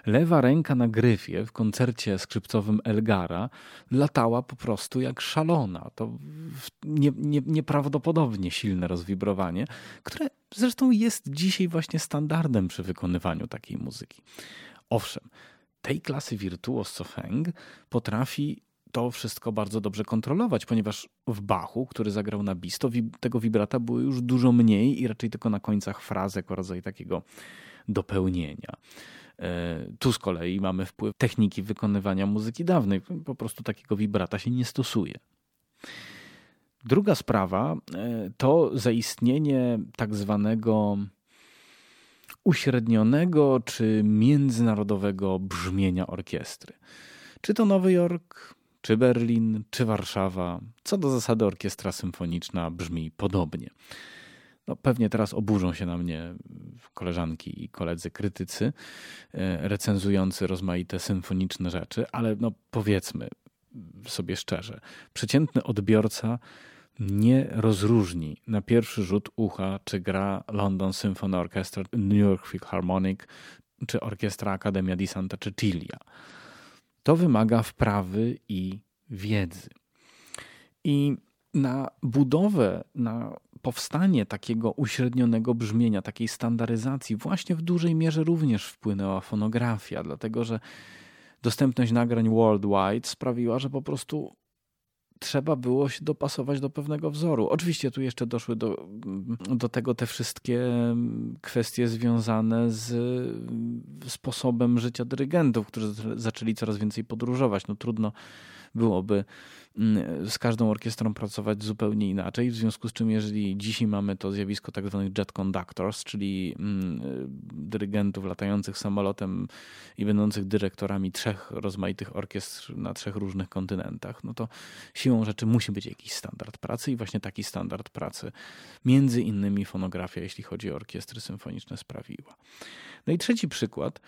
Lewa ręka na gryfie w koncercie skrzypcowym Elgara latała po prostu jak szalona. To nie, nie, nieprawdopodobnie silne rozwibrowanie, które zresztą jest dzisiaj właśnie standardem przy wykonywaniu takiej muzyki. Owszem, tej klasy wirtuos co Feng potrafi to wszystko bardzo dobrze kontrolować, ponieważ w Bachu, który zagrał na bis, to tego wibrata było już dużo mniej i raczej tylko na końcach fraz jako rodzaj takiego dopełnienia. E, tu z kolei mamy wpływ techniki wykonywania muzyki dawnej. Po prostu takiego wibrata się nie stosuje. Druga sprawa e, to zaistnienie tak zwanego uśrednionego czy międzynarodowego brzmienia orkiestry. Czy to Nowy Jork, czy Berlin, czy Warszawa. Co do zasady orkiestra symfoniczna brzmi podobnie. No, pewnie teraz oburzą się na mnie koleżanki i koledzy krytycy e, recenzujący rozmaite symfoniczne rzeczy, ale no powiedzmy sobie szczerze, przeciętny odbiorca nie rozróżni na pierwszy rzut ucha, czy gra London Symphony Orchestra, New York Philharmonic, czy Orkiestra Akademia di Santa Cecilia. To wymaga wprawy i wiedzy. I na budowę, na powstanie takiego uśrednionego brzmienia, takiej standaryzacji, właśnie w dużej mierze również wpłynęła fonografia, dlatego że dostępność nagrań worldwide sprawiła, że po prostu trzeba było się dopasować do pewnego wzoru. Oczywiście tu jeszcze doszły do, do tego te wszystkie kwestie związane z sposobem życia dyrygentów, którzy zaczęli coraz więcej podróżować. No trudno byłoby mm, z każdą orkiestrą pracować zupełnie inaczej, w związku z czym jeżeli dzisiaj mamy to zjawisko tak zwanych jet conductors, czyli mm, dyrygentów latających samolotem i będących dyrektorami trzech rozmaitych orkiestr na trzech różnych kontynentach, no to siłą rzeczy musi być jakiś standard pracy i właśnie taki standard pracy między innymi fonografia, jeśli chodzi o orkiestry symfoniczne sprawiła. No i trzeci przykład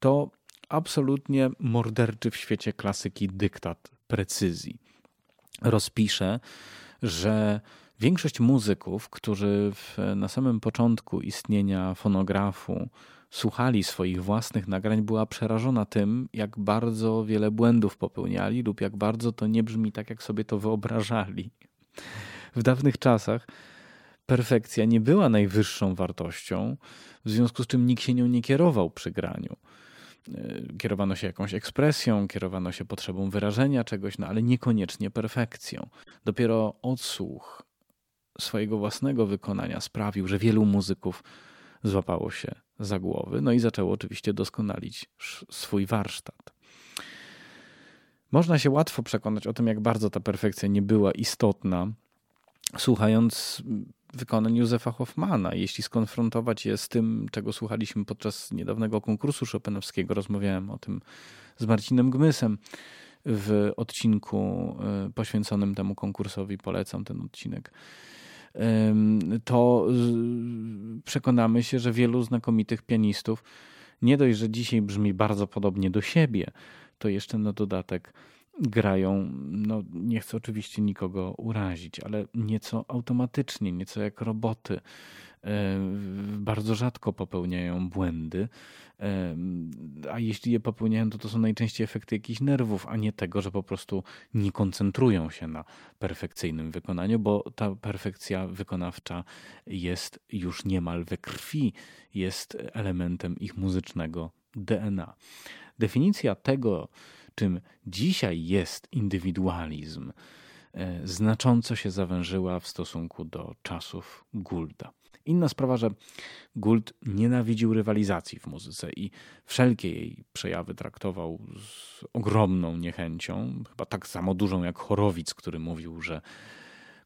to absolutnie morderczy w świecie klasyki dyktat precyzji. Rozpiszę, że większość muzyków, którzy w, na samym początku istnienia fonografu słuchali swoich własnych nagrań, była przerażona tym, jak bardzo wiele błędów popełniali lub jak bardzo to nie brzmi tak, jak sobie to wyobrażali. W dawnych czasach perfekcja nie była najwyższą wartością, w związku z czym nikt się nią nie kierował przy graniu. E, kierowano się jakąś ekspresją, kierowano się potrzebą wyrażenia czegoś, no ale niekoniecznie perfekcją. Dopiero odsłuch swojego własnego wykonania sprawił, że wielu muzyków złapało się za głowy, no i zaczęło oczywiście doskonalić swój warsztat. Można się łatwo przekonać o tym, jak bardzo ta perfekcja nie była istotna, słuchając wykonań Józefa Hoffmana. Jeśli skonfrontować je z tym, czego słuchaliśmy podczas niedawnego konkursu Chopinowskiego, rozmawiałem o tym z Marcinem Gmysem w odcinku e, poświęconym temu konkursowi, polecam ten odcinek, to przekonamy się, że wielu znakomitych pianistów nie dość, że dzisiaj brzmi bardzo podobnie do siebie, to jeszcze na dodatek grają, no nie chcę oczywiście nikogo urazić, ale nieco automatycznie, nieco jak roboty. E, bardzo rzadko popełniają błędy, e, a jeśli je popełniają, to to są najczęściej efekty jakichś nerwów, a nie tego, że po prostu nie koncentrują się na perfekcyjnym wykonaniu, bo ta perfekcja wykonawcza jest już niemal we krwi, jest elementem ich muzycznego DNA. Definicja tego, czym dzisiaj jest indywidualizm, e, znacząco się zawężyła w stosunku do czasów Goulda. Inna sprawa, że Gould nienawidził rywalizacji w muzyce i wszelkie jej przejawy traktował z ogromną niechęcią, chyba tak samo dużą jak Chorowic, który mówił, że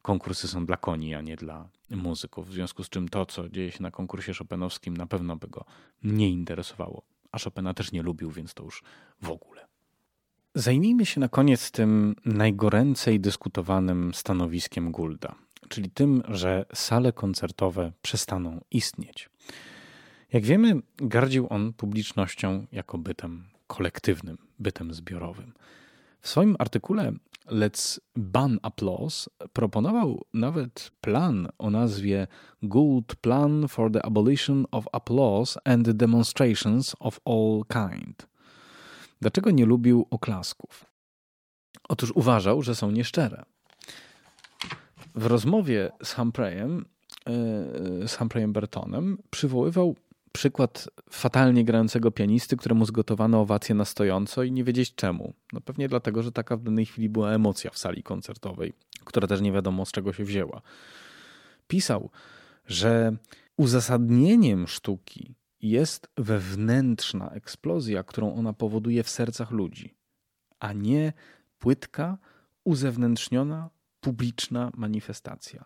konkursy są dla koni, a nie dla muzyków. W związku z czym to, co dzieje się na konkursie Chopinowskim, na pewno by go nie interesowało. A Chopina też nie lubił, więc to już w ogóle. Zajmijmy się na koniec tym najgoręcej dyskutowanym stanowiskiem Goulda, czyli tym, że sale koncertowe przestaną istnieć. Jak wiemy, gardził on publicznością jako bytem kolektywnym, bytem zbiorowym. W swoim artykule Let's Ban Applause proponował nawet plan o nazwie Gould Plan for the Abolition of Applause and Demonstrations of All Kind. Dlaczego nie lubił oklasków? Otóż uważał, że są nieszczere. W rozmowie z Humphreyem, e, z Humphreyem Bertonem przywoływał przykład fatalnie grającego pianisty, któremu zgotowano owację na stojąco i nie wiedzieć czemu. No pewnie dlatego, że taka w danej chwili była emocja w sali koncertowej, która też nie wiadomo z czego się wzięła. Pisał, że uzasadnieniem sztuki jest wewnętrzna eksplozja, którą ona powoduje w sercach ludzi, a nie płytka, uzewnętrzniona, publiczna manifestacja.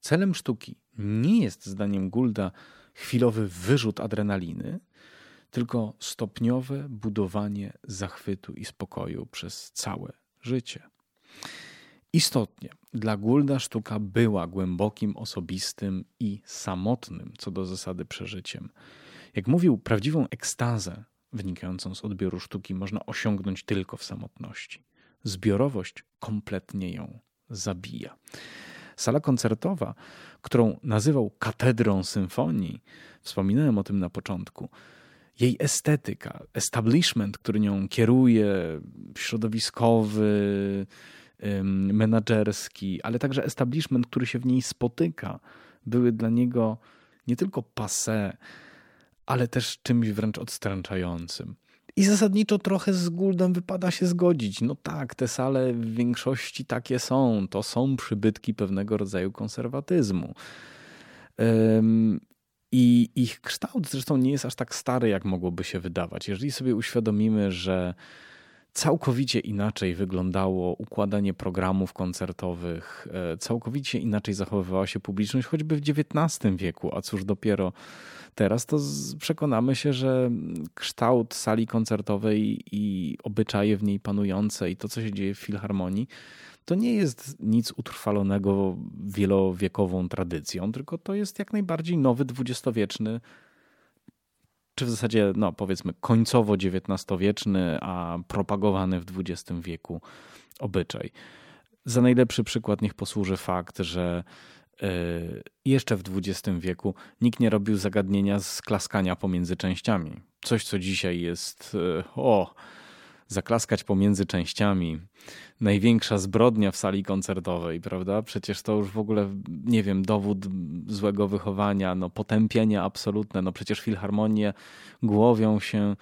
Celem sztuki nie jest, zdaniem Goulda, chwilowy wyrzut adrenaliny, tylko stopniowe budowanie zachwytu i spokoju przez całe życie. Istotnie, dla Goulda sztuka była głębokim, osobistym i samotnym co do zasady przeżyciem. Jak mówił, prawdziwą ekstazę wynikającą z odbioru sztuki można osiągnąć tylko w samotności. Zbiorowość kompletnie ją zabija. Sala koncertowa, którą nazywał katedrą symfonii, wspominałem o tym na początku, jej estetyka, establishment, który nią kieruje, środowiskowy, menadżerski, ale także establishment, który się w niej spotyka, były dla niego nie tylko passe, ale też czymś wręcz odstręczającym. I zasadniczo trochę z Guldem wypada się zgodzić. No tak, te sale w większości takie są. To są przybytki pewnego rodzaju konserwatyzmu. I ich kształt zresztą nie jest aż tak stary, jak mogłoby się wydawać. Jeżeli sobie uświadomimy, że całkowicie inaczej wyglądało układanie programów koncertowych, e, całkowicie inaczej zachowywała się publiczność, choćby w XIX wieku, a cóż dopiero teraz, to przekonamy się, że kształt sali koncertowej i obyczaje w niej panujące i to, co się dzieje w filharmonii, to nie jest nic utrwalonego wielowiekową tradycją, tylko to jest jak najbardziej nowy dwudziestowieczny czy w zasadzie, no powiedzmy, końcowo XIX-wieczny, a propagowany w XX wieku obyczaj. Za najlepszy przykład niech posłuży fakt, że e, jeszcze w XX wieku nikt nie robił zagadnienia z klaskania pomiędzy częściami. Coś, co dzisiaj jest, e, o, zaklaskać pomiędzy częściami. Największa zbrodnia w sali koncertowej, prawda? Przecież to już w ogóle, nie wiem, dowód złego wychowania, no potępienie absolutne. No przecież filharmonie głowią się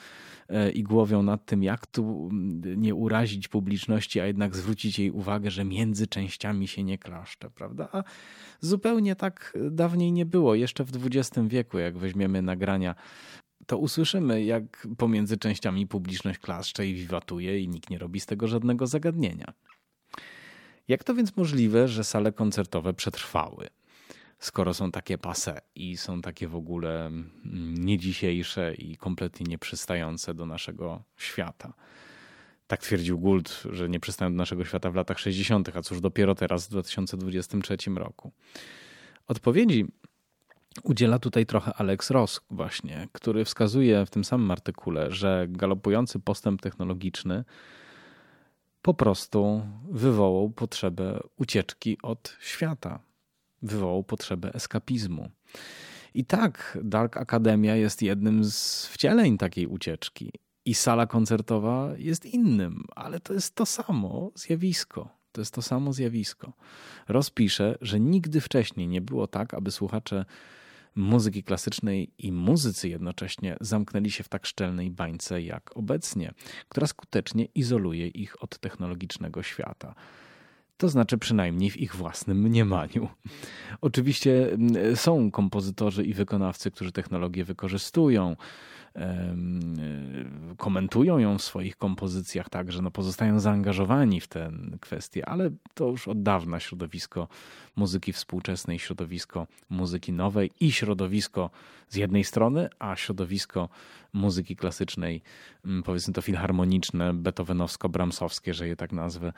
e, i głowią nad tym, jak tu nie urazić publiczności, a jednak zwrócić jej uwagę, że między częściami się nie klaszcze, prawda? A zupełnie tak dawniej nie było. Jeszcze w XX wieku, jak weźmiemy nagrania to usłyszymy, jak pomiędzy częściami publiczność klaszcze i wiwatuje i nikt nie robi z tego żadnego zagadnienia. Jak to więc możliwe, że sale koncertowe przetrwały, skoro są takie pase i są takie w ogóle mm, niedzisiejsze i kompletnie nieprzystające do naszego świata? Tak twierdził Gould, że nie przystają do naszego świata w latach 60., a cóż dopiero teraz w 2023 roku. Odpowiedzi Udziela tutaj trochę Alex Ross właśnie, który wskazuje w tym samym artykule, że galopujący postęp technologiczny po prostu wywołał potrzebę ucieczki od świata, wywołał potrzebę eskapizmu. I tak, Dark Academia jest jednym z wcieleń takiej ucieczki, i sala koncertowa jest innym, ale to jest to samo zjawisko. To jest to samo zjawisko. Rozpisze, że nigdy wcześniej nie było tak, aby słuchacze muzyki klasycznej i muzycy jednocześnie zamknęli się w tak szczelnej bańce jak obecnie, która skutecznie izoluje ich od technologicznego świata to znaczy przynajmniej w ich własnym mniemaniu. Oczywiście mm, są kompozytorzy i wykonawcy, którzy technologię wykorzystują, komentują ją w swoich kompozycjach, także no pozostają zaangażowani w tę kwestię, ale to już od dawna środowisko muzyki współczesnej, środowisko muzyki nowej i środowisko z jednej strony, a środowisko muzyki klasycznej, mm, powiedzmy to filharmoniczne, beethovenowsko-bramsowskie, że je tak nazwę,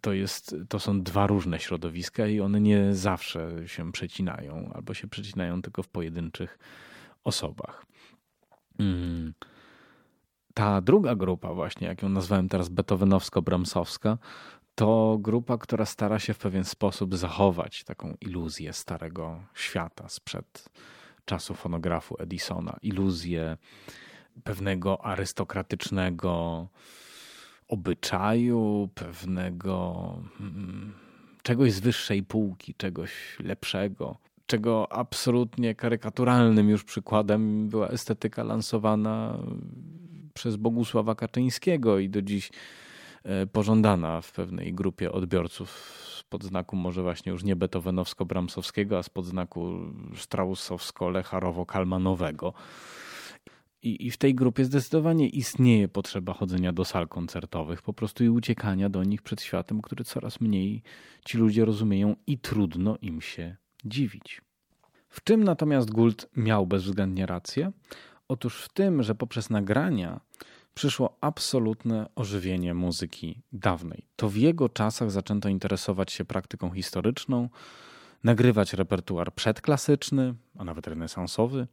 to, jest, to są dwa różne środowiska i one nie zawsze się przecinają, albo się przecinają tylko w pojedynczych osobach. Mm. Ta druga grupa, właśnie jak ją nazwałem teraz beethovenowsko-bramsowska, to grupa, która stara się w pewien sposób zachować taką iluzję starego świata sprzed czasu fonografu Edisona, iluzję pewnego arystokratycznego obyczaju, pewnego hmm, czegoś z wyższej półki, czegoś lepszego, czego absolutnie karykaturalnym już przykładem była estetyka lansowana przez Bogusława Kaczyńskiego i do dziś e, pożądana w pewnej grupie odbiorców spod znaku może właśnie już nie beethovenowsko-bramsowskiego, a spod znaku straussowsko-lecharowo-kalmanowego. I, I w tej grupie zdecydowanie istnieje potrzeba chodzenia do sal koncertowych, po prostu i uciekania do nich przed światem, który coraz mniej ci ludzie rozumieją i trudno im się dziwić. W czym natomiast Gould miał bezwzględnie rację? Otóż w tym, że poprzez nagrania przyszło absolutne ożywienie muzyki dawnej. To w jego czasach zaczęto interesować się praktyką historyczną, nagrywać repertuar przedklasyczny, a nawet renesansowy.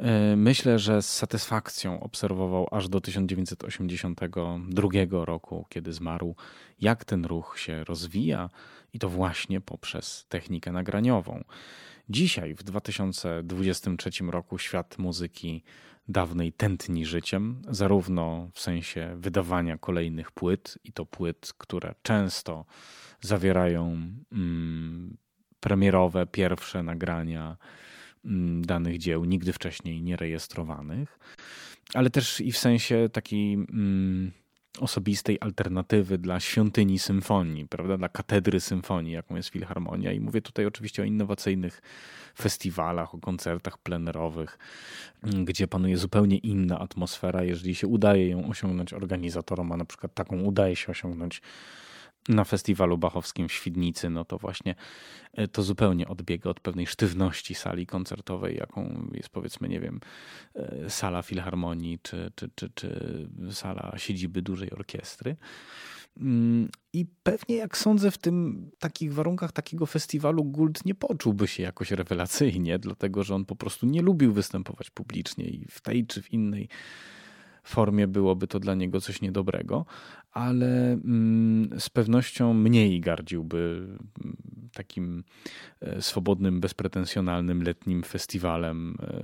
E, myślę, że z satysfakcją obserwował aż do 1982 roku, kiedy zmarł, jak ten ruch się rozwija i to właśnie poprzez technikę nagraniową. Dzisiaj, w 2023 roku, świat muzyki dawnej tętni życiem, zarówno w sensie wydawania kolejnych płyt, i to płyt, które często zawierają mm, premierowe, pierwsze nagrania danych dzieł, nigdy wcześniej nierejestrowanych, ale też i w sensie takiej. Mm, osobistej alternatywy dla świątyni symfonii, prawda, dla katedry symfonii, jaką jest Filharmonia. I mówię tutaj oczywiście o innowacyjnych festiwalach, o koncertach plenerowych, gdzie panuje zupełnie inna atmosfera, jeżeli się udaje ją osiągnąć organizatorom, a na przykład taką udaje się osiągnąć na festiwalu bachowskim w Świdnicy, no to właśnie e, to zupełnie odbiega od pewnej sztywności sali koncertowej, jaką jest powiedzmy, nie wiem, e, sala filharmonii czy, czy, czy, czy sala siedziby dużej orkiestry. Mm, I pewnie, jak sądzę, w tym takich warunkach takiego festiwalu Gould nie poczułby się jakoś rewelacyjnie, dlatego że on po prostu nie lubił występować publicznie i w tej czy w innej formie byłoby to dla niego coś niedobrego, ale mm, z pewnością mniej gardziłby mm, takim e, swobodnym, bezpretensjonalnym letnim festiwalem e,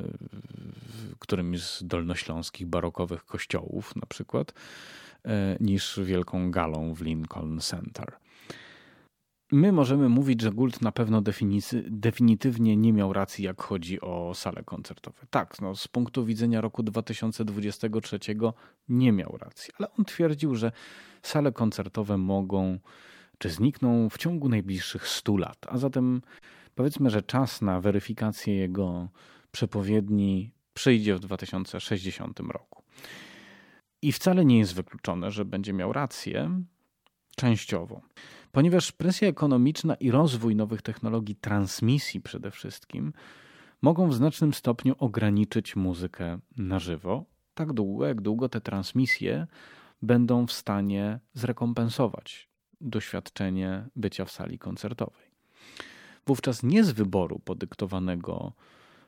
którymś z dolnośląskich barokowych kościołów na przykład, e, niż wielką galą w Lincoln Center. My możemy mówić, że Gould na pewno definitywnie nie miał racji, jak chodzi o sale koncertowe. Tak, no, z punktu widzenia roku 2023 nie miał racji, ale on twierdził, że sale koncertowe mogą czy znikną w ciągu najbliższych 100 lat. A zatem powiedzmy, że czas na weryfikację jego przepowiedni przyjdzie w 2060 roku. I wcale nie jest wykluczone, że będzie miał rację częściowo ponieważ presja ekonomiczna i rozwój nowych technologii transmisji przede wszystkim mogą w znacznym stopniu ograniczyć muzykę na żywo, tak długo, jak długo te transmisje będą w stanie zrekompensować doświadczenie bycia w sali koncertowej. Wówczas nie z wyboru podyktowanego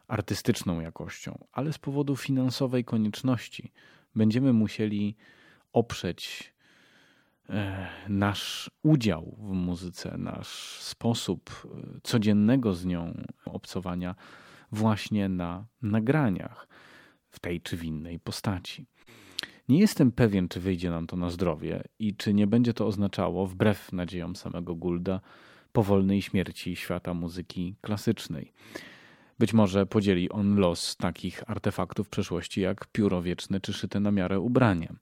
artystyczną jakością, ale z powodu finansowej konieczności będziemy musieli oprzeć nasz udział w muzyce, nasz sposób e, codziennego z nią obcowania właśnie na nagraniach w tej czy w innej postaci. Nie jestem pewien, czy wyjdzie nam to na zdrowie i czy nie będzie to oznaczało, wbrew nadziejom samego Gulda, powolnej śmierci świata muzyki klasycznej. Być może podzieli on los takich artefaktów przeszłości jak pióro wieczne czy szyte na miarę ubranie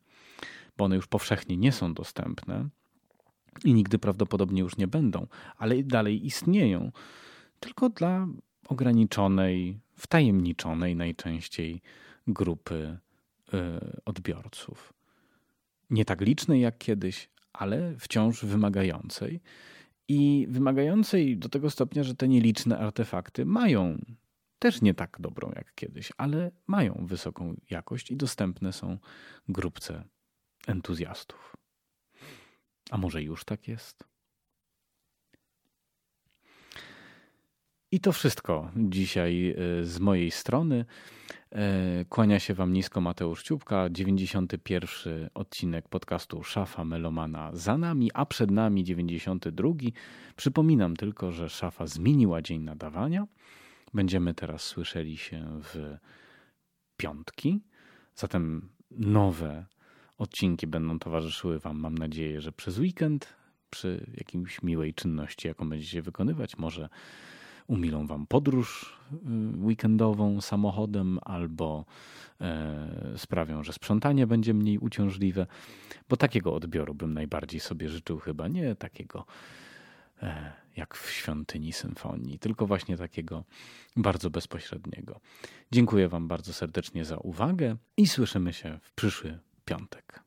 bo one już powszechnie nie są dostępne i nigdy prawdopodobnie już nie będą, ale dalej istnieją, tylko dla ograniczonej, wtajemniczonej najczęściej grupy y, odbiorców. Nie tak licznej jak kiedyś, ale wciąż wymagającej. I wymagającej do tego stopnia, że te nieliczne artefakty mają też nie tak dobrą jak kiedyś, ale mają wysoką jakość i dostępne są grupce entuzjastów. A może już tak jest? I to wszystko dzisiaj e, z mojej strony. E, kłania się Wam nisko Mateusz Ciupka, 91 odcinek podcastu Szafa Melomana za nami, a przed nami 92. Przypominam tylko, że Szafa zmieniła dzień nadawania. Będziemy teraz słyszeli się w piątki, zatem nowe odcinki będą towarzyszyły Wam, mam nadzieję, że przez weekend, przy jakimś miłej czynności, jaką będziecie wykonywać, może umilą Wam podróż y, weekendową samochodem albo e, sprawią, że sprzątanie będzie mniej uciążliwe, bo takiego odbioru bym najbardziej sobie życzył chyba, nie takiego e, jak w świątyni symfonii, tylko właśnie takiego bardzo bezpośredniego. Dziękuję Wam bardzo serdecznie za uwagę i słyszymy się w przyszły piątek.